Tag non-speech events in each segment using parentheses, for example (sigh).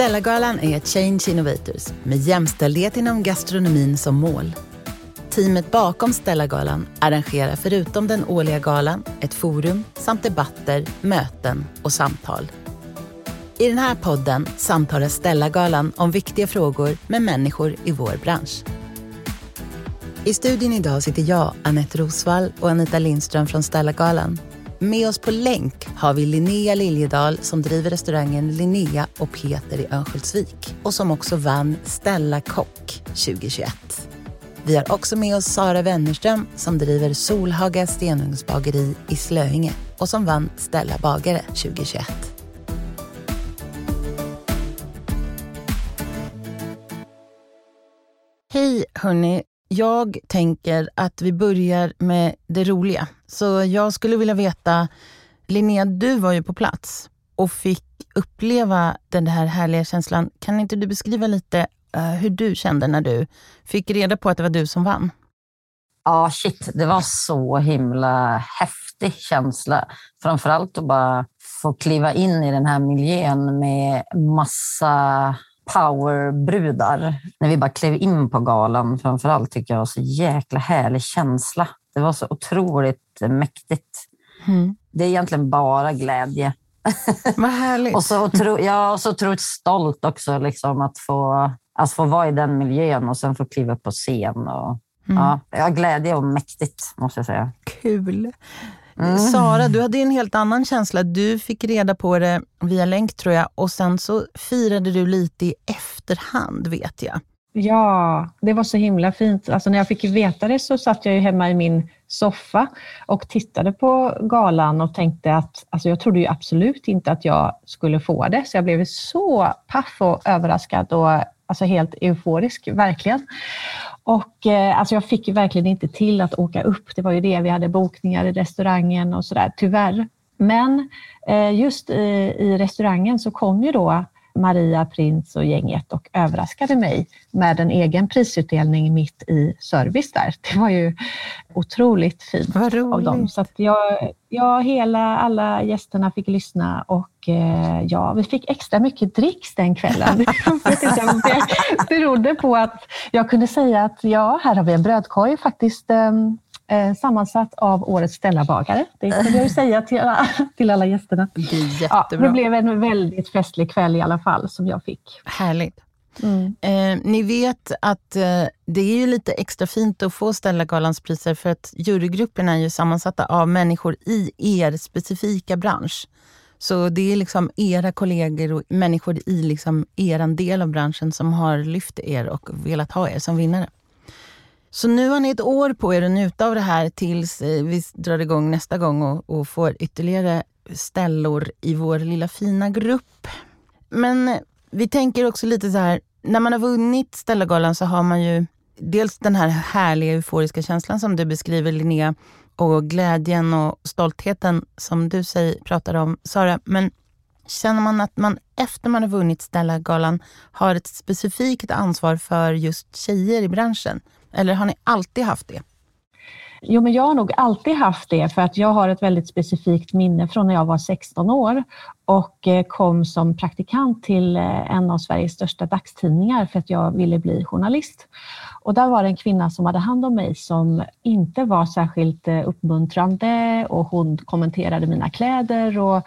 Stellagalan är Change Innovators med jämställdhet inom gastronomin som mål. Teamet bakom Stellagalan arrangerar förutom den årliga galan ett forum samt debatter, möten och samtal. I den här podden samtalar Stellagalan om viktiga frågor med människor i vår bransch. I studion idag sitter jag, Annette Rosvall och Anita Lindström från Stellagalan. Med oss på länk har vi Linnea Liljedahl som driver restaurangen Linnea och Peter i Örnsköldsvik och som också vann Stella Kock 2021. Vi har också med oss Sara Wennerström som driver Solhaga stenugnsbageri i Slöinge och som vann Stella bagare 2021. Hej hörni! Jag tänker att vi börjar med det roliga. Så jag skulle vilja veta, Linnea, du var ju på plats och fick uppleva den här härliga känslan. Kan inte du beskriva lite uh, hur du kände när du fick reda på att det var du som vann? Ja, ah, shit. Det var så himla häftig känsla. Framförallt att bara få kliva in i den här miljön med massa powerbrudar. När vi bara klev in på galan framförallt tycker jag var så jäkla härlig känsla. Det var så otroligt mäktigt. Mm. Det är egentligen bara glädje. Vad härligt. (laughs) och så, otro, ja, och så otroligt stolt också liksom, att, få, att få vara i den miljön och sen få kliva upp på scen. Och, mm. ja, ja, glädje och mäktigt, måste jag säga. Kul. Mm. Sara, du hade en helt annan känsla. Du fick reda på det via länk tror jag och sen så firade du lite i efterhand vet jag. Ja, det var så himla fint. Alltså när jag fick veta det så satt jag ju hemma i min soffa och tittade på galan och tänkte att, alltså jag trodde ju absolut inte att jag skulle få det, så jag blev så paff och överraskad och alltså helt euforisk, verkligen. Och eh, alltså jag fick ju verkligen inte till att åka upp. Det var ju det, vi hade bokningar i restaurangen och sådär, tyvärr. Men eh, just i, i restaurangen så kom ju då Maria Prins och gänget och överraskade mig med en egen prisutdelning mitt i service där. Det var ju otroligt fint av dem. Så att jag, ja, hela, alla gästerna fick lyssna och eh, ja, vi fick extra mycket dricks den kvällen. (laughs) det berodde på att jag kunde säga att ja, här har vi en brödkorg faktiskt ehm, eh, sammansatt av årets Stellabagare. Det kan jag ju säga till alla, till alla gästerna. Det, ja, det blev en väldigt festlig kväll i alla fall som jag fick. Härligt. Mm. Eh, ni vet att eh, det är ju lite extra fint att få Stellagalans priser för att jurygrupperna är ju sammansatta av människor i er specifika bransch. Så det är liksom era kollegor och människor i liksom er del av branschen som har lyft er och velat ha er som vinnare. Så nu har ni ett år på er att njuta av det här tills eh, vi drar igång nästa gång och, och får ytterligare ställor i vår lilla fina grupp. Men eh, vi tänker också lite så här, när man har vunnit Stellagalan så har man ju dels den här härliga euforiska känslan som du beskriver Linnea och glädjen och stoltheten som du säger, pratar om Sara. Men känner man att man efter man har vunnit Stellagalan har ett specifikt ansvar för just tjejer i branschen? Eller har ni alltid haft det? Jo, men jag har nog alltid haft det för att jag har ett väldigt specifikt minne från när jag var 16 år och eh, kom som praktikant till eh, en av Sveriges största dagstidningar för att jag ville bli journalist. Och där var det en kvinna som hade hand om mig som inte var särskilt eh, uppmuntrande och hon kommenterade mina kläder och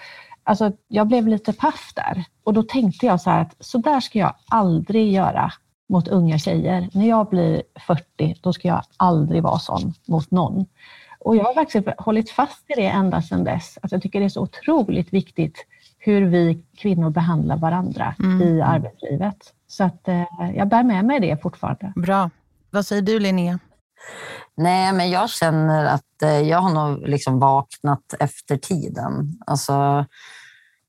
Alltså, jag blev lite paff där och då tänkte jag så här att så där ska jag aldrig göra mot unga tjejer. När jag blir 40, då ska jag aldrig vara sån mot någon. Och jag har verkligen hållit fast i det ända sedan dess. Alltså jag tycker det är så otroligt viktigt hur vi kvinnor behandlar varandra mm. i arbetslivet. Så att eh, jag bär med mig det fortfarande. Bra. Vad säger du Linnea? Nej, men jag känner att eh, jag har nog liksom vaknat efter tiden. Alltså,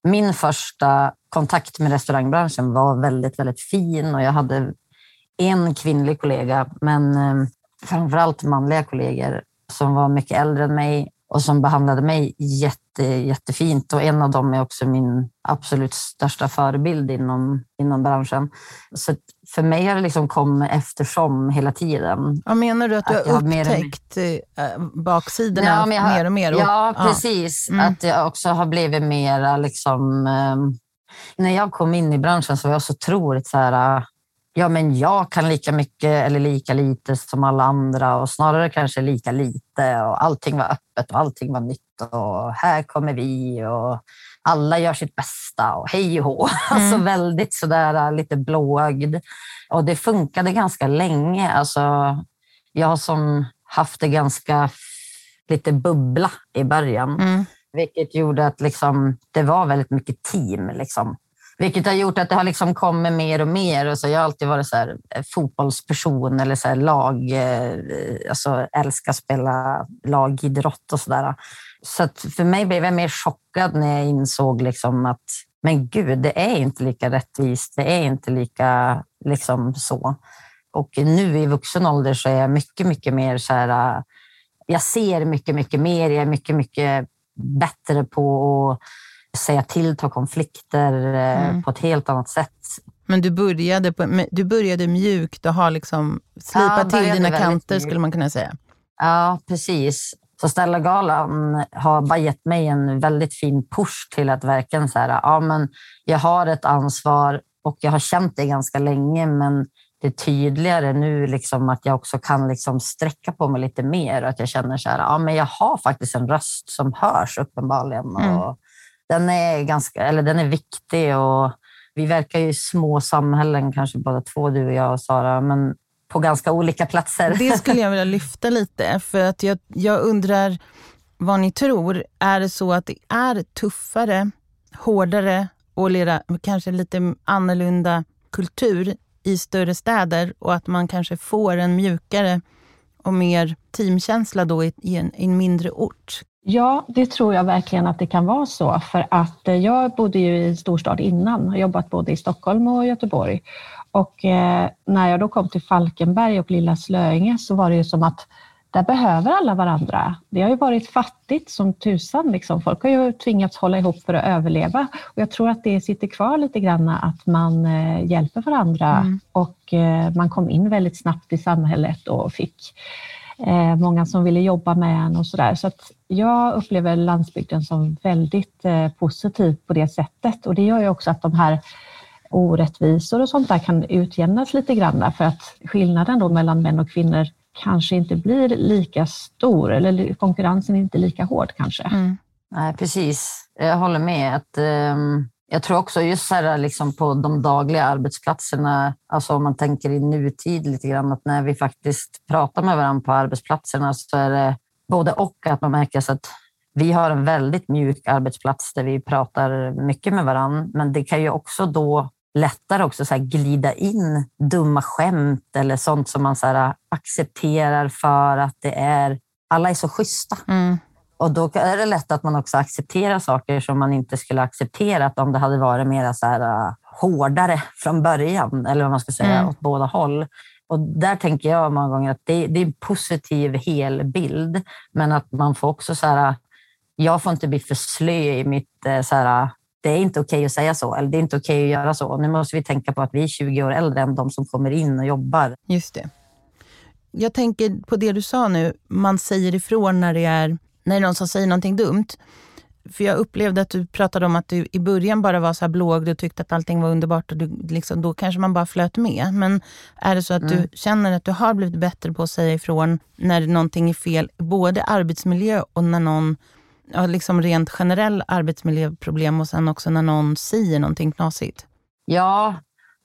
min första kontakt med restaurangbranschen var väldigt, väldigt fin och jag hade en kvinnlig kollega, men eh, framförallt manliga kollegor som var mycket äldre än mig och som behandlade mig jätte, jättefint. Och en av dem är också min absolut största förebild inom, inom branschen. Så för mig har det liksom kommit eftersom hela tiden. Ja, menar du att du att har upptäckt mer... Eh, baksidorna ja, har, mer och mer? Och, ja, precis. Ja. Mm. Att jag också har blivit mera liksom, eh, När jag kom in i branschen så var jag så otroligt så här, ja men jag kan lika mycket eller lika lite som alla andra och snarare kanske lika lite och allting var öppet och allting var nytt och här kommer vi och alla gör sitt bästa och hej och hå. (laughs) Mm. Alltså väldigt sådär lite blåögd. Och det funkade ganska länge. Alltså, jag som haft det ganska lite bubbla i början. Mm. Vilket gjorde att liksom, det var väldigt mycket team. Liksom. Vilket har gjort att det har liksom kommit mer och mer. Och så jag har alltid varit så här, eh, fotbollsperson eller så här, lag, eh, alltså älskar att spela lagidrott och sådär. Så för mig blev jag mer chockad när jag insåg liksom att men gud, det är inte lika rättvist. Det är inte lika liksom så. Och nu i vuxen ålder så är jag mycket, mycket mer så här. Eh, jag ser mycket, mycket mer. Jag är mycket, mycket bättre på att säga till, ta konflikter eh, mm. på ett helt annat sätt. Men du började, på, du började mjukt och har liksom slipat ja, till dina kanter skulle man kunna säga. Ja, precis. Så Stella-galan har bara gett mig en väldigt fin push till att verkligen så här, ja, men jag har ett ansvar och jag har känt det ganska länge, men det är tydligare nu liksom att jag också kan liksom sträcka på mig lite mer och att jag känner så här, ja, men jag har faktiskt en röst som hörs uppenbarligen. Mm. Och den, är ganska, eller den är viktig och vi verkar ju i små samhällen, kanske båda två, du och jag och Sara, men på ganska olika platser. Det skulle jag (laughs) vilja lyfta lite, för att jag, jag undrar vad ni tror. Är det så att det är tuffare, hårdare och lera, kanske lite annorlunda kultur i större städer och att man kanske får en mjukare och mer teamkänsla då i, i, en, i en mindre ort? Ja, det tror jag verkligen att det kan vara så. För att eh, jag bodde ju i storstad innan och jobbat både i Stockholm och Göteborg. Och eh, när jag då kom till Falkenberg och Lilla Slöinge så var det ju som att där behöver alla varandra. Det har ju varit fattigt som tusan. Liksom. Folk har ju tvingats hålla ihop för att överleva. Och jag tror att det sitter kvar lite grann att man eh, hjälper varandra mm. och man kom in väldigt snabbt i samhället och fick eh, många som ville jobba med en och sådär. Så att jag upplever landsbygden som väldigt eh, positiv på det sättet och det gör ju också att de här orättvisor och sånt där kan utjämnas lite grann för att skillnaden då mellan män och kvinnor kanske inte blir lika stor eller konkurrensen är inte lika hård kanske. Mm. Nej, precis. Jag håller med. att um, jag tror också just så här, liksom på de dagliga arbetsplatserna, alltså om man tänker i nutid lite grann, att när vi faktiskt pratar med varandra på arbetsplatserna så är det både och att man märker så att vi har en väldigt mjuk arbetsplats där vi pratar mycket med varandra, men det kan ju också då lättare också så glida in dumma skämt eller sånt som man så accepterar för att det är, alla är så schyssta. Mm. Och då är det lätt att man också accepterar saker som man inte skulle accepterat om det hade varit mer så här, uh, hårdare från början, eller vad man ska säga, mm. åt båda håll. Och där tänker jag många gånger att det, det är en positiv helbild, men att man får också så här, jag får inte bli för slö i mitt uh, så här, det är inte okej okay att säga så, eller det är inte okej okay att göra så. Nu måste vi tänka på att vi är 20 år äldre än de som kommer in och jobbar. Just det. Jag tänker på det du sa nu, man säger ifrån när det är, när det är någon som säger någonting dumt. För jag upplevde att du pratade om att du i början bara var så här blågd och tyckte att allting var underbart och du, liksom, då kanske man bara flöt med. Men är det så att mm. du känner att du har blivit bättre på att säga ifrån när någonting är fel, både arbetsmiljö och när någon ja, liksom rent generell arbetsmiljöproblem och sen också när någon säger någonting knasigt? Ja,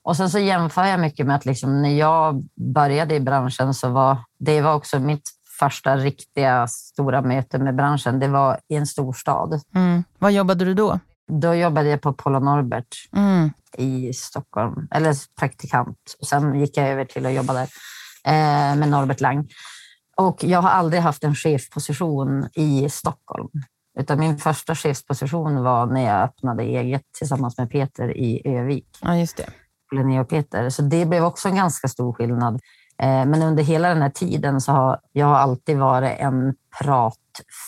och sen så jämför jag mycket med att liksom när jag började i branschen så var det var också mitt första riktiga stora möte med branschen. Det var i en storstad. Mm. Vad jobbade du då? Då jobbade jag på Polo Norbert mm. i Stockholm, eller praktikant. Sen gick jag över till att jobba där eh, med Norbert Lang. Och jag har aldrig haft en chefposition i Stockholm. Utan min första chefsposition var när jag öppnade eget tillsammans med Peter i Övik. Ja, just det. Linnea och Peter. Så det blev också en ganska stor skillnad. Eh, men under hela den här tiden så har jag alltid varit en prat,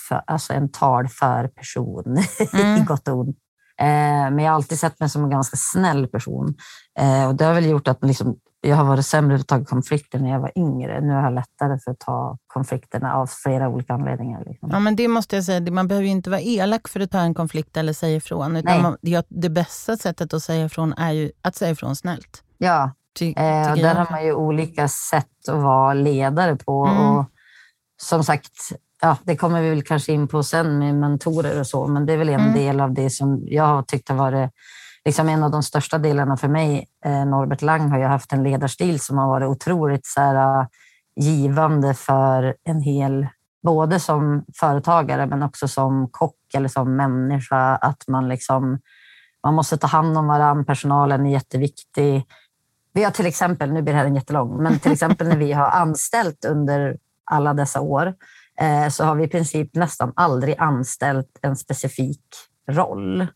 för, alltså en tal för person, (laughs) mm. i gott och ont. Eh, men jag har alltid sett mig som en ganska snäll person. Eh, och det har väl gjort att liksom, jag har varit sämre på att ta konflikter när jag var yngre. Nu har jag lättare för att ta konflikterna av flera olika anledningar. Liksom. Ja, men det måste jag säga, man behöver ju inte vara elak för att ta en konflikt eller säga ifrån. Utan man, det, det bästa sättet att säga ifrån är ju att säga ifrån snällt. Ja, Ty, eh, och där har man ju olika sätt att vara ledare på. Mm. Och som sagt, ja, det kommer vi väl kanske in på sen med mentorer och så, men det är väl en mm. del av det som jag har tyckt har varit liksom en av de största delarna för mig. Eh, Norbert Lang har ju haft en ledarstil som har varit otroligt så här, uh, givande för en hel, både som företagare men också som kock eller som människa. Att man liksom, man måste ta hand om varandra, personalen är jätteviktig. Vi har till exempel, nu blir det här en jättelång, men till exempel när vi har anställt under alla dessa år eh, så har vi i princip nästan aldrig anställt en specifik roll.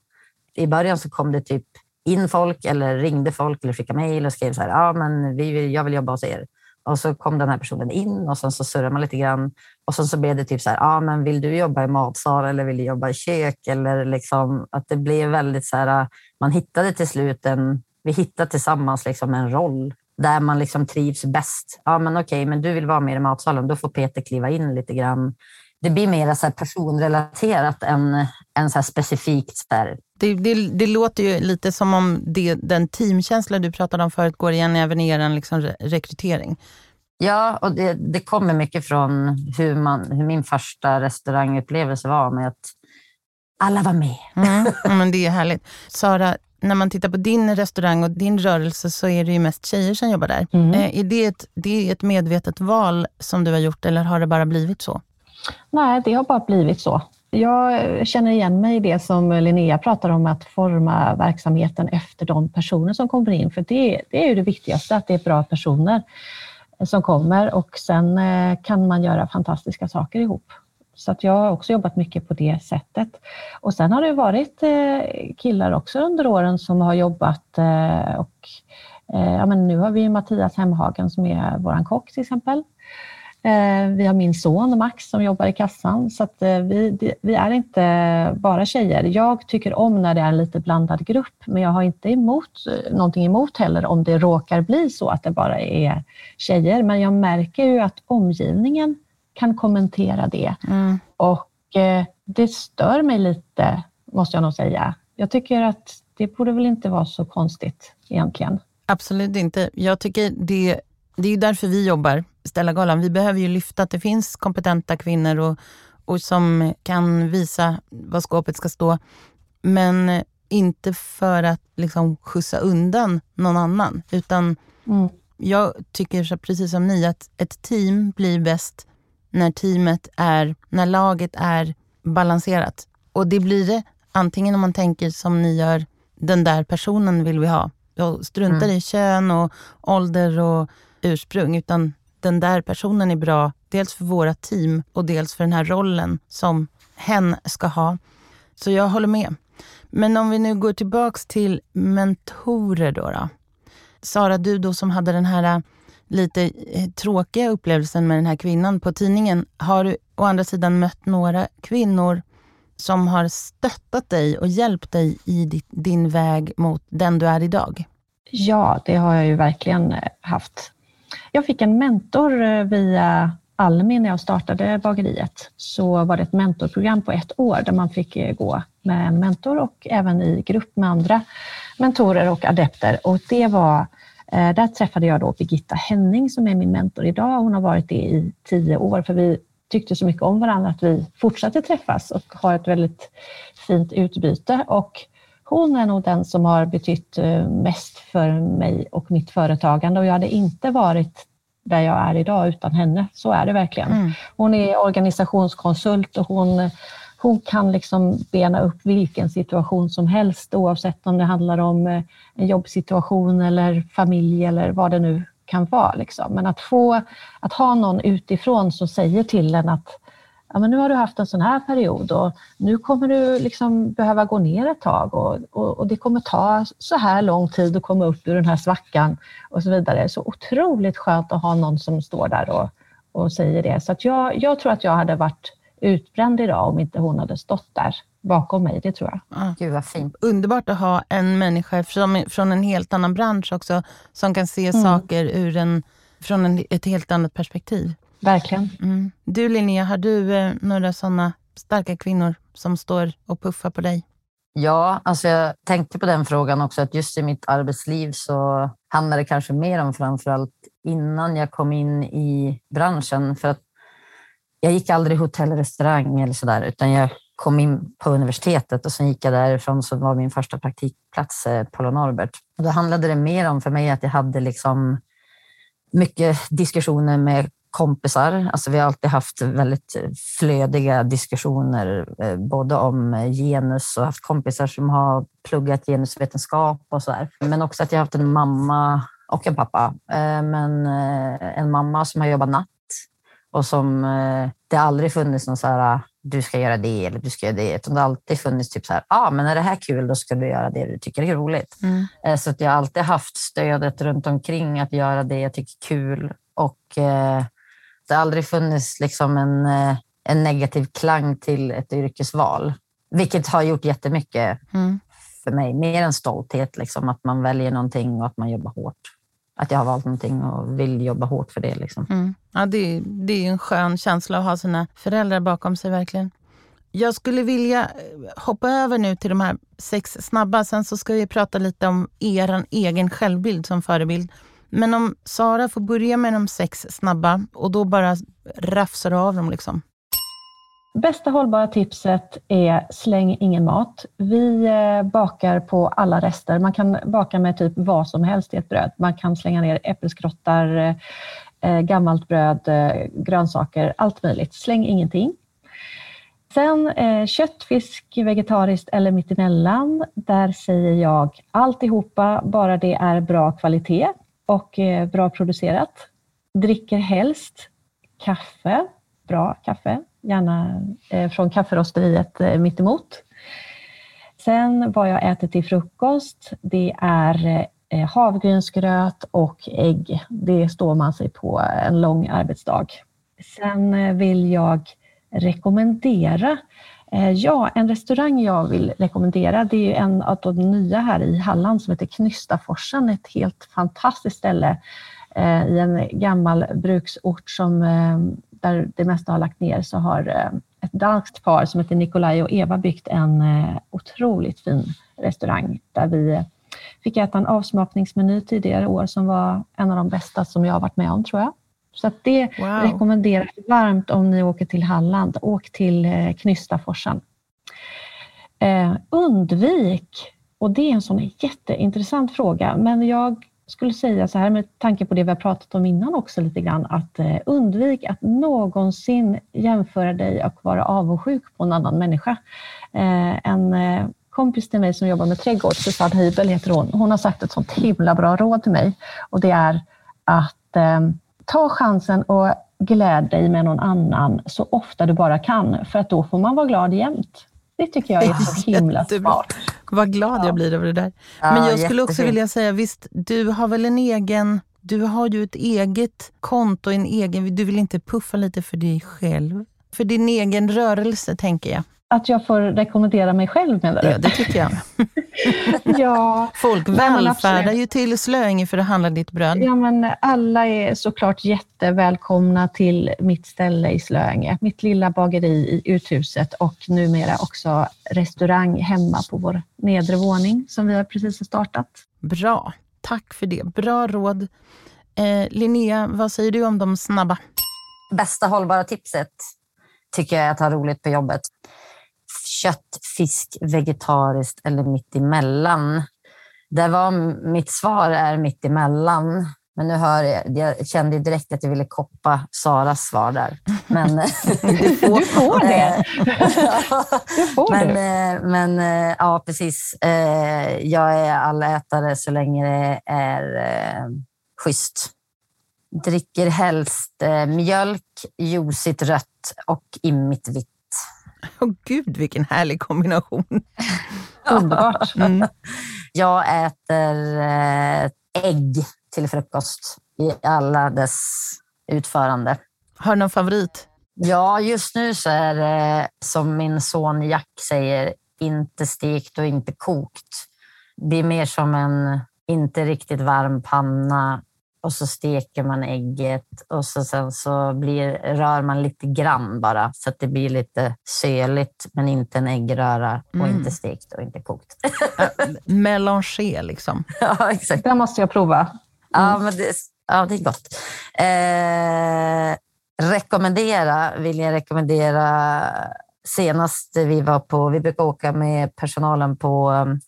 I början så kom det typ in folk eller ringde folk eller skickade mejl och skrev så här, ja men vi vill, jag vill jobba hos er. Och så kom den här personen in och sen så surrade man lite grann. Och sen så blev det typ så här, ja men vill du jobba i matsal eller vill du jobba i kök? Eller liksom att det blev väldigt så här, man hittade till slut en, vi hittade tillsammans liksom en roll där man liksom trivs bäst. Ja, men okej, men du vill vara med i matsalen. Då får Peter kliva in lite grann. Det blir mer så personrelaterat än, än så specifikt. Så det, det, det, låter ju lite som om det, den teamkänsla du pratade om förut går igen även i er liksom rekrytering. Ja, och det, det kommer mycket från hur, man, hur min första restaurangupplevelse var med att alla var med. Mm, men det är härligt. Sara, när man tittar på din restaurang och din rörelse så är det ju mest tjejer som jobbar där. Mm. Eh, är det ett, det är ett medvetet val som du har gjort eller har det bara blivit så? Nej, det har bara blivit så. Jag känner igen mig i det som Linnea pratar om, att forma verksamheten efter de personer som kommer in. För det, det är ju det viktigaste, att det är bra personer som kommer och sen eh, kan man göra fantastiska saker ihop. Så att jag har också jobbat mycket på det sättet. Och sen har det varit eh, killar också under åren som har jobbat eh, och eh, ja, men nu har vi Mattias Hemhagen som är vår kock till exempel. Vi har min son Max som jobbar i kassan, så att vi, vi är inte bara tjejer. Jag tycker om när det är en lite blandad grupp, men jag har inte emot, någonting emot heller om det råkar bli så att det bara är tjejer. Men jag märker ju att omgivningen kan kommentera det mm. och det stör mig lite, måste jag nog säga. Jag tycker att det borde väl inte vara så konstigt egentligen. Absolut inte. Jag tycker det, det är därför vi jobbar Stellagalan. Vi behöver ju lyfta att det finns kompetenta kvinnor och, och som kan visa var skåpet ska stå. Men inte för att liksom skjutsa undan någon annan. Utan mm. jag tycker precis som ni att ett team blir bäst när teamet är, när laget är balanserat. Och det blir det antingen om man tänker som ni gör, den där personen vill vi ha. Jag struntar mm. i kön och ålder och ursprung, utan den där personen är bra, dels för våra team och dels för den här rollen som hen ska ha. Så jag håller med. Men om vi nu går tillbaks till mentorer då. då. Sara, du då som hade den här lite eh, tråkiga upplevelsen med den här kvinnan på tidningen. Har du å andra sidan mött några kvinnor som har stöttat dig och hjälpt dig i din väg mot den du är idag? Ja, det har jag ju verkligen eh, haft. Jag fick en mentor eh, via Almi när jag startade bageriet. Så var det ett mentorprogram på ett år där man fick gå med en mentor och även i grupp med andra mentorer och adepter. Och det var, där träffade jag då Birgitta Henning som är min mentor idag. Hon har varit det i tio år för vi tyckte så mycket om varandra att vi fortsatte träffas och har ett väldigt fint utbyte. Och hon är nog den som har betytt eh, mest för mig och mitt företagande och jag hade inte varit där jag är idag utan henne. Så är det verkligen. Mm. Hon är organisationskonsult och hon, hon kan liksom bena upp vilken situation som helst oavsett om det handlar om eh, en jobbsituation eller familj eller vad det nu kan vara. Liksom. Men att, få, att ha någon utifrån som säger till en att ja, men nu har du haft en sån här period och nu kommer du liksom behöva gå ner ett tag och, och, och, det kommer ta så här lång tid att komma upp ur den här svackan och så vidare. Så otroligt skönt att ha någon som står där och, och säger det. Så att jag, jag tror att jag hade varit utbränd idag om inte hon hade stått där bakom mig, det tror jag. Ja. Gud vad fint. Underbart att ha en människa från, från en helt annan bransch också, som kan se mm. saker ur en, från en, ett helt annat perspektiv. Verkligen. Mm. Du Linnea, har du eh, några sådana starka kvinnor som står och puffar på dig? Ja, alltså jag tänkte på den frågan också, att just i mitt arbetsliv så handlar det kanske mer om framförallt innan jag kom in i branschen. För att jag gick aldrig hotell och restaurang eller sådär, utan jag kom in på universitetet och sen gick jag därifrån så var min första praktikplats eh, Norbert. Och då handlade det mer om för mig att jag hade liksom mycket diskussioner med kompisar. Alltså vi har alltid haft väldigt eh, flödiga diskussioner, eh, både om eh, genus och haft kompisar som har pluggat genusvetenskap och så där. Men också att jag haft en mamma och en pappa. Men en mamma som har jobbat natt och som det aldrig funnits någon så här du ska göra det eller du ska göra det. Utan det har alltid funnits typ så här, ah, men är det här kul, då ska du göra det du tycker är roligt. Mm. Så att jag har alltid haft stödet runt omkring att göra det jag tycker är kul. Och eh, det har aldrig funnits liksom en, eh, en negativ klang till ett yrkesval, vilket har gjort jättemycket mm. för mig. Mer än stolthet, liksom, att man väljer någonting och att man jobbar hårt. Att jag har valt någonting och vill jobba hårt för det. Liksom. Mm. Ja, det, det är en skön känsla att ha sina föräldrar bakom sig, verkligen. Jag skulle vilja eh, hoppa över nu till de här sex snabba. Sen så ska vi prata lite om er egen självbild som förebild. Men om Sara får börja med de sex snabba och då bara rafsar du av dem. Liksom. Bästa hållbara tipset är släng ingen mat. Vi eh, bakar på alla rester. Man kan baka med typ vad som helst i ett bröd. Man kan slänga ner äppelskrottar, eh, gammalt bröd, eh, grönsaker, allt möjligt. Släng ingenting. Sen kött, fisk, vegetariskt eller mittemellan. Där säger jag alltihopa, bara det är bra kvalitet och bra producerat. Dricker helst kaffe, bra kaffe, gärna eh, från kafferosteriet eh, mittemot. Sen vad jag äter till frukost, det är eh, havregrynsgröt och ägg. Det står man sig på en lång arbetsdag. Sen eh, vill jag rekommendera ja, en restaurang jag vill rekommendera, det är en av de nya här i Halland som heter Knystaforsen. Ett helt fantastiskt ställe i en gammal bruksort som, där det mesta har lagt ner, så har ett danskt par som heter Nikolaj och Eva byggt en otroligt fin restaurang där vi fick äta en avsmakningsmeny tidigare år som var en av de bästa som jag har varit med om, tror jag. Så det wow. rekommenderas varmt om ni åker till Halland. Åk till eh, Knystaforsen. Eh, undvik, och det är en sån jätteintressant fråga, men jag skulle säga så här med tanke på det vi har pratat om innan också lite grann, att eh, undvik att någonsin jämföra dig och vara avundsjuk på en annan människa. Eh, en eh, kompis till mig som jobbar med trädgård, Susanne Hybel heter hon, hon har sagt ett sånt himla bra råd till mig och det är att ta chansen och gläd dig med någon annan så ofta du bara kan, för att då får man vara glad jämt. Det tycker jag är så himla smart. Vad glad jag blir över det där. Ja, Men jag skulle också vilja säga, visst, du har väl en egen... Du har ju ett eget konto, en egen... Du vill inte puffa lite för dig själv? För din egen rörelse, tänker jag. Att jag får rekommendera mig själv menar du? Ja, det tycker jag. (laughs) (laughs) ja. Folk vallfärdar ju till Slöinge för att handla ditt bröd. Ja, men alla är såklart jättevälkomna till mitt ställe i Slöinge. Mitt lilla bageri i uthuset och numera också restaurang hemma på vår nedre våning som vi har precis startat. Bra, tack för det. Bra råd. Eh, Linnea, vad säger du om de snabba? Bästa hållbara tipset tycker jag är att ha roligt på jobbet kött, fisk, vegetariskt eller mitt emellan. Det var mitt svar är mitt emellan. Men nu hör jag, jag kände direkt att jag ville koppa Saras svar där. Men, (laughs) du, får, du får det. du får men, det. men ja, precis. Eh, jag är allätare så länge det är eh, schysst. Dricker helst eh, mjölk, juicigt rött och immigt vitt. (laughs) oh, gud, vilken härlig kombination. (laughs) Underbart. (laughs) Mm. Jag äter eh, ägg till frukost i alla dess utförande. Har du någon favorit? Ja, just nu så är det som min son Jack säger, inte stekt och inte kokt. Det är mer som en inte riktigt varm panna och så steker man ägget och så sen så blir, rör man lite grann bara så att det blir lite söligt men inte en äggröra och Mm. inte stekt och inte kokt. Mélanger liksom. (laughs) ja, exakt. Det måste jag prova. Ja, men det, ja, det är gott. Eh, rekommendera vill jag rekommendera. Senast vi var på, vi brukar åka med personalen på um,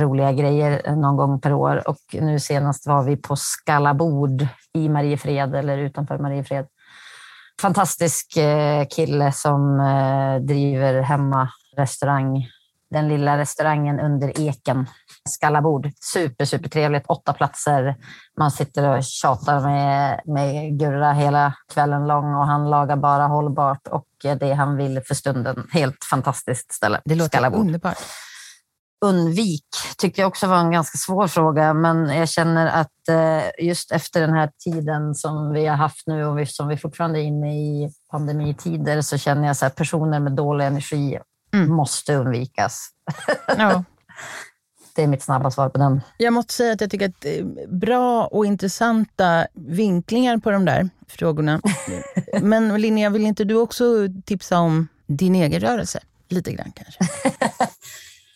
roliga grejer någon gång per år och nu senast var vi på Skallabord i Mariefred eller utanför Mariefred. Fantastisk eh, kille som eh, driver hemma restaurang. Den lilla restaurangen under eken. Skallabord. Super, super trevligt. Åtta platser. Man sitter och tjatar med, med Gurra hela kvällen lång och han lagar bara hållbart och det han vill för stunden. Helt fantastiskt ställe. Det låter Skallabord. underbart. Undvik tyckte jag också var en ganska svår fråga, men jag känner att eh, just efter den här tiden som vi har haft nu och som vi fortfarande är inne i pandemitider så känner jag så här, personer med dålig energi Mm. måste undvikas. Ja. (laughs) Det är mitt snabba svar på den. Jag måste säga att jag tycker att det är bra och intressanta vinklingar på de där frågorna. (laughs) Men Linnea, vill inte du också tipsa om din egen rörelse? Lite grann kanske. (laughs)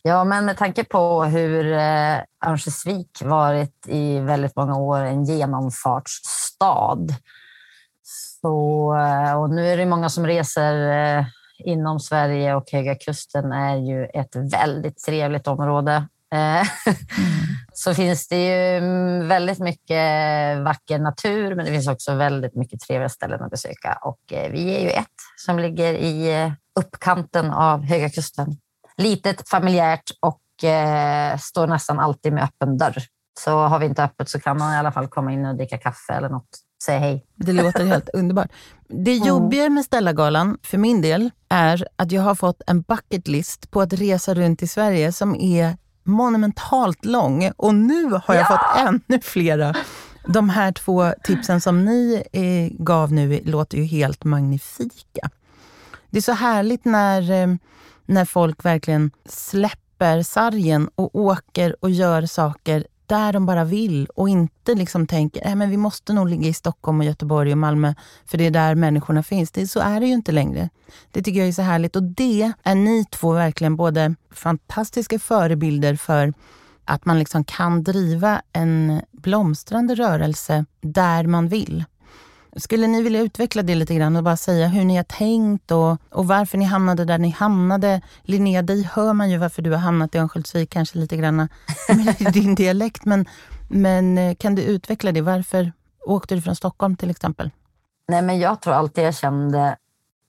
Ja, men med tanke på hur eh, Örnsköldsvik varit i väldigt många år en genomfartsstad. Så, eh, och nu är det många som reser eh, inom Sverige och Höga Kusten är ju ett väldigt trevligt område. Eh, (laughs) så finns det ju mm, väldigt mycket vacker natur, men det finns också väldigt mycket trevliga ställen att besöka. Och eh, vi är ju ett som ligger i uppkanten av Höga Kusten litet, familjärt och eh, står nästan alltid med öppen dörr. Så har vi inte öppet så kan man i alla fall komma in och dricka kaffe eller något. Säga hej. Det låter (laughs) helt underbart. Det jobbiga med Stellagalan, för min del, är att jag har fått en bucket list på att resa runt i Sverige som är monumentalt lång. Och nu har jag fått ännu flera. De här två tipsen som ni eh, gav nu låter ju helt magnifika. Det är så härligt när, eh, när folk verkligen släpper sargen och åker och gör saker där de bara vill och inte liksom tänker att men vi måste nog ligga i Stockholm, och Göteborg och Malmö för det är där människorna finns. Det, så är det ju inte längre. Det tycker jag är så härligt och det är ni två verkligen både fantastiska förebilder för att man liksom kan driva en blomstrande rörelse där man vill. Skulle ni vilja utveckla det lite grann och bara säga hur ni har tänkt och, och varför ni hamnade där ni hamnade? Linnea, dig hör man ju varför du har hamnat i Örnsköldsvik, kanske lite grann (laughs) med din dialekt. Men, men eh, kan du utveckla det? Varför åkte du från Stockholm till exempel? Nej, men jag tror alltid jag kände...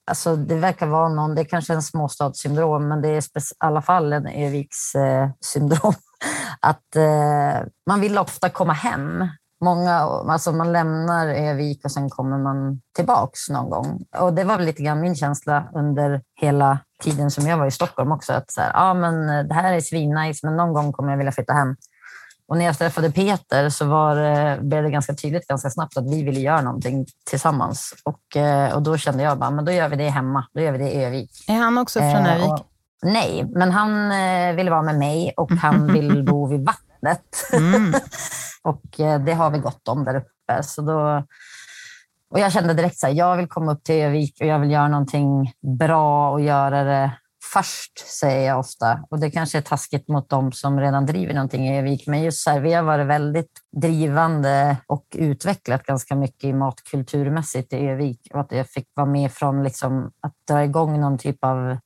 Alltså det verkar vara någon, det är kanske en småstadssyndrom, men det är i alla fall en Öviks eh, syndrom. (laughs) Att eh, man vill ofta komma hem. Många, alltså man lämnar Övik och sen kommer man tillbaks någon gång. Och det var väl lite grann min känsla under hela tiden som jag var i Stockholm också. Att så här, ja, men det här är svinnice, men någon gång kommer jag vilja flytta hem. Och när jag träffade Peter så var, det- blev det ganska tydligt ganska snabbt att vi ville göra någonting tillsammans. Och, eh, och då kände jag bara, men då gör vi det hemma. Då gör vi det i Övik. Är han också från Eh, Övik? och- nej, men han eh, ville vara med mig och han (laughs) vill bo vid vattnet. Mm. (laughs) och eh, det har vi gott om där uppe. Så då, och jag kände direkt att jag vill komma upp till Övik och jag vill göra någonting bra och göra det först, säger jag ofta. Och det kanske är taskigt mot dem som redan driver någonting i Övik, men just så här, vi har varit väldigt drivande och utvecklat ganska mycket i matkulturmässigt i Övik. Och att jag fick vara med från liksom att dra igång någon typ av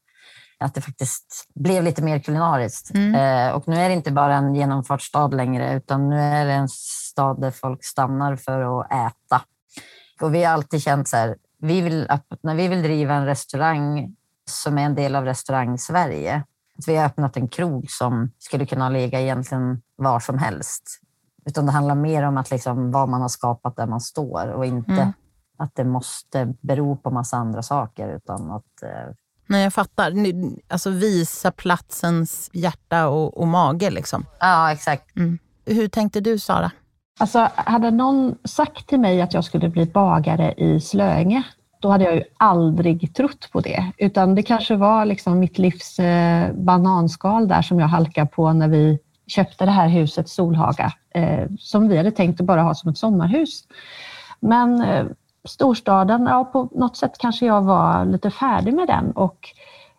att det faktiskt blev lite mer kulinariskt. Mm. Eh, och nu är det inte bara en genomfartsstad längre, utan nu är det en stad där folk stannar för att äta. Och vi har alltid känt så här, vi vill öppna, vi vill driva en restaurang som är en del av restaurang-Sverige. Att vi har öppnat en krog som skulle kunna ligga egentligen var som helst. Utan det handlar mer om att liksom vad man har skapat där man står och inte Mm. att det måste bero på massa andra saker. Utan att, eh, Nej, jag fattar. Alltså visa platsens hjärta och, och mage. Liksom. ja, exakt. Hur tänkte du, Sara? Alltså, hade någon sagt till mig att jag skulle bli bagare i Slöinge, då hade jag ju aldrig trott på det. Utan det kanske var liksom mitt livs eh, bananskal där som jag halkade på när vi köpte det här huset Solhaga, eh, som vi hade tänkt att bara ha som ett sommarhus. Men eh, storstaden, ja, på något sätt kanske jag var lite färdig med den. Och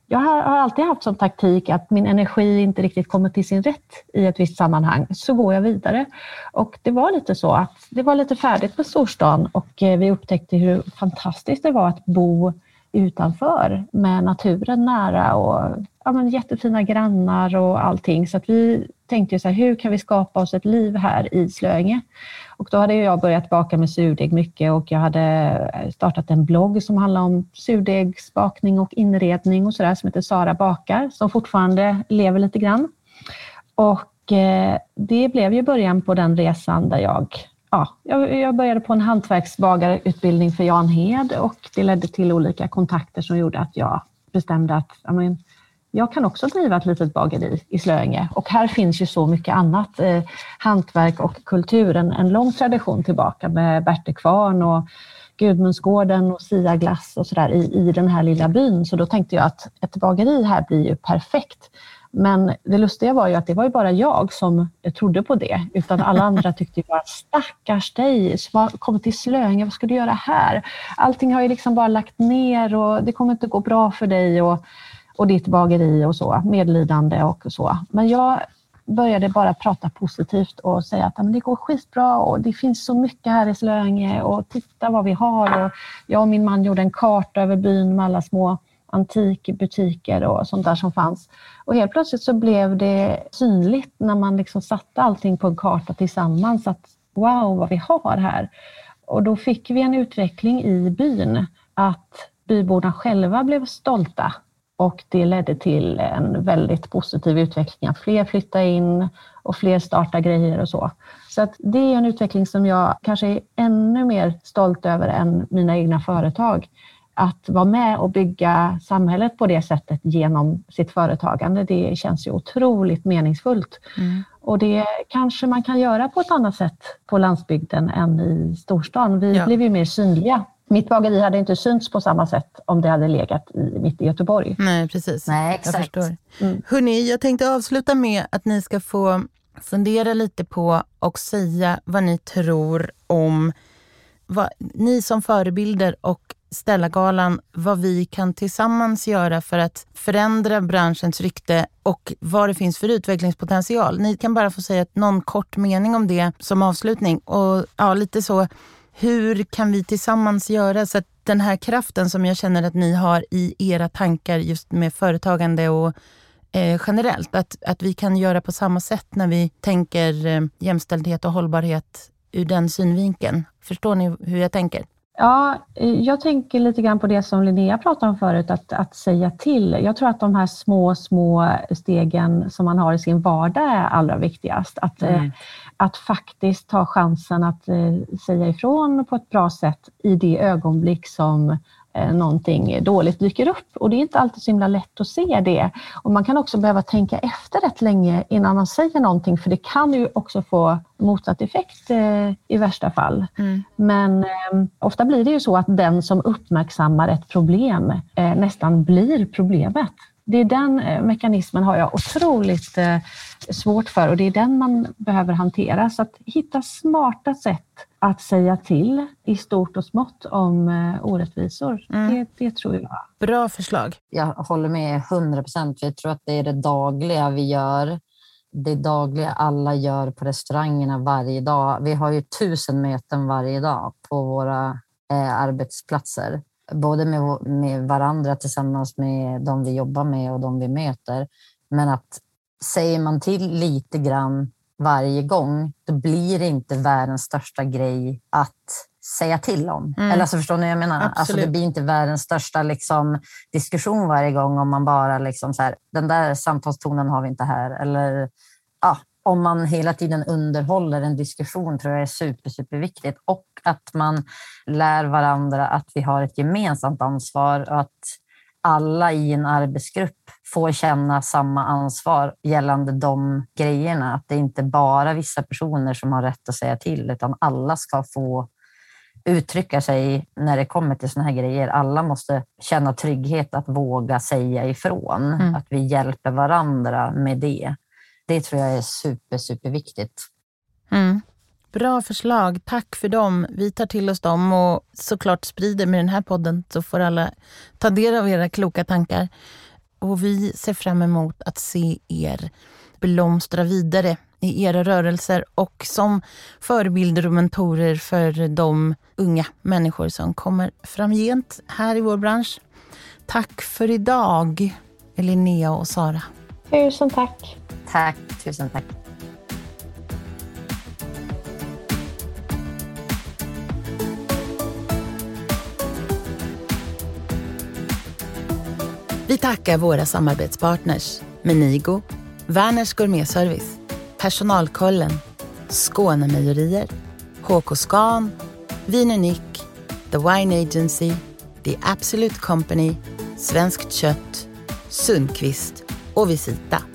jag har, alltid haft som taktik att min energi inte riktigt kommer till sin rätt i ett visst sammanhang, så går jag vidare. Och det var lite så att det var lite färdigt med storstan. Och eh, vi upptäckte hur fantastiskt det var att bo utanför med naturen nära och ja, men jättefina grannar och allting. Så att vi tänkte så här, hur kan vi skapa oss ett liv här i Slöinge? Och då hade jag börjat baka med surdeg mycket och jag hade eh, startat en blogg som handlar om surdegsbakning och inredning och sådär som heter Sara bakar som fortfarande lever lite grann. Och eh, det blev ju början på den resan där jag ja, jag började på en hantverksbagarutbildning för Jan Hed och det ledde till olika kontakter som gjorde att jag bestämde att men, jag kan också driva ett litet bageri i Slöinge och här finns ju så mycket annat eh, hantverk och kultur, en, en lång tradition tillbaka med Bertekvarn och Gudmundsgården och Sia glass och sådär i, i den här lilla byn. Så då tänkte jag att ett bageri här blir ju perfekt. Men det lustiga var ju att det var ju bara jag som trodde på det, utan alla (laughs) andra tyckte ju bara stackars dig, kom till Slöinge, vad ska du göra här? Allting har ju liksom bara lagt ner och det kommer inte gå bra för dig och, och ditt bageri och så, medlidande och så. Men jag började bara prata positivt och säga att det går skitbra och det finns så mycket här i Slöinge och titta vad vi har. Och jag och min man gjorde en karta över byn med alla små antikbutiker och sånt där som fanns. Och helt plötsligt så blev det synligt när man liksom satte allting på en karta tillsammans att wow vad vi har här. Och då fick vi en utveckling i byn att byborna själva blev stolta och det ledde till en väldigt positiv utveckling. att Fler flyttade in och fler startade grejer och så. Så att det är en utveckling som jag kanske är ännu mer stolt över än mina egna företag att vara med och bygga samhället på det sättet genom sitt företagande, det känns ju otroligt meningsfullt. Mm. Och det kanske man kan göra på ett annat sätt på landsbygden än i storstan. Vi ja. blev ju mer synliga. Mitt bageri hade inte synts på samma sätt om det hade legat i, mitt i Göteborg. Nej, precis. Nej, exakt. Jag förstår. Mm. Hörrni, jag tänkte avsluta med att ni ska få fundera lite på och säga vad ni tror om vad, ni som förebilder och Stellagalan vad vi kan tillsammans göra för att förändra branschens rykte och vad det finns för utvecklingspotential. Ni kan bara få säga någon kort mening om det som avslutning. Och ja, lite så, hur kan vi tillsammans göra så att den här kraften som jag känner att ni har i era tankar just med företagande och eh, generellt, att, att vi kan göra på samma sätt när vi tänker eh, jämställdhet och hållbarhet ur den synvinkeln. Förstår ni hur jag tänker? Ja, jag tänker lite grann på det som Linnea pratade om förut, att, att säga till. Jag tror att de här små, små stegen som man har i sin vardag är allra viktigast. Att, mm. eh, att faktiskt ta chansen att eh, säga ifrån på ett bra sätt i det ögonblick som Eh, någonting dåligt dyker upp och det är inte alltid så himla lätt att se det. Och man kan också behöva tänka efter rätt länge innan man säger någonting för det kan ju också få motsatt effekt eh, i värsta fall. Mm. Men eh, ofta blir det ju så att den som uppmärksammar ett problem eh, nästan blir problemet. Det är den eh, mekanismen har jag otroligt eh, svårt för och det är den man behöver hantera. Så att hitta smarta sätt att säga till i stort och smått om eh, orättvisor. Mm. Det, det, tror jag. Bra förslag. Jag håller med 100 procent. Jag tror att det är det dagliga vi gör. Det dagliga alla gör på restaurangerna varje dag. Vi har ju tusen möten varje dag på våra eh, arbetsplatser. Både med, med varandra tillsammans med de vi jobbar med och de vi möter. Men att säger man till lite grann varje gång, då blir det inte världens största grej att säga till om. Mm. Eller alltså, förstår ni vad jag menar? Alltså, det blir inte världens största liksom, diskussion varje gång om man bara liksom så här, den där samtalstonen har vi inte här. Eller ja, om man hela tiden underhåller en diskussion tror jag är super, superviktigt. Och att man lär varandra att vi har ett gemensamt ansvar och att alla i en arbetsgrupp får känna samma ansvar gällande de grejerna. Att det inte bara vissa personer som har rätt att säga till, utan alla ska få uttrycka sig när det kommer till såna här grejer. Alla måste känna trygghet att våga säga ifrån, mm. att vi hjälper varandra med det. Det tror jag är super, superviktigt. Mm. Bra förslag. Tack för dem. Vi tar till oss dem och såklart sprider med den här podden så får alla ta del av era kloka tankar. Och vi ser fram emot att se er blomstra vidare i era rörelser och som förebilder och mentorer för de unga människor som kommer framgent här i vår bransch. Tack för idag, Linnea och Sara. Tusen tack. Tack, tusen tack. Vi tackar våra samarbetspartners Menigo, Werners Gourmetservice, Personalkollen, Skånemejerier, HK Scan, Vin Nick, The Wine Agency, The Absolute Company, Svenskt Kött, Sundqvist och Visita.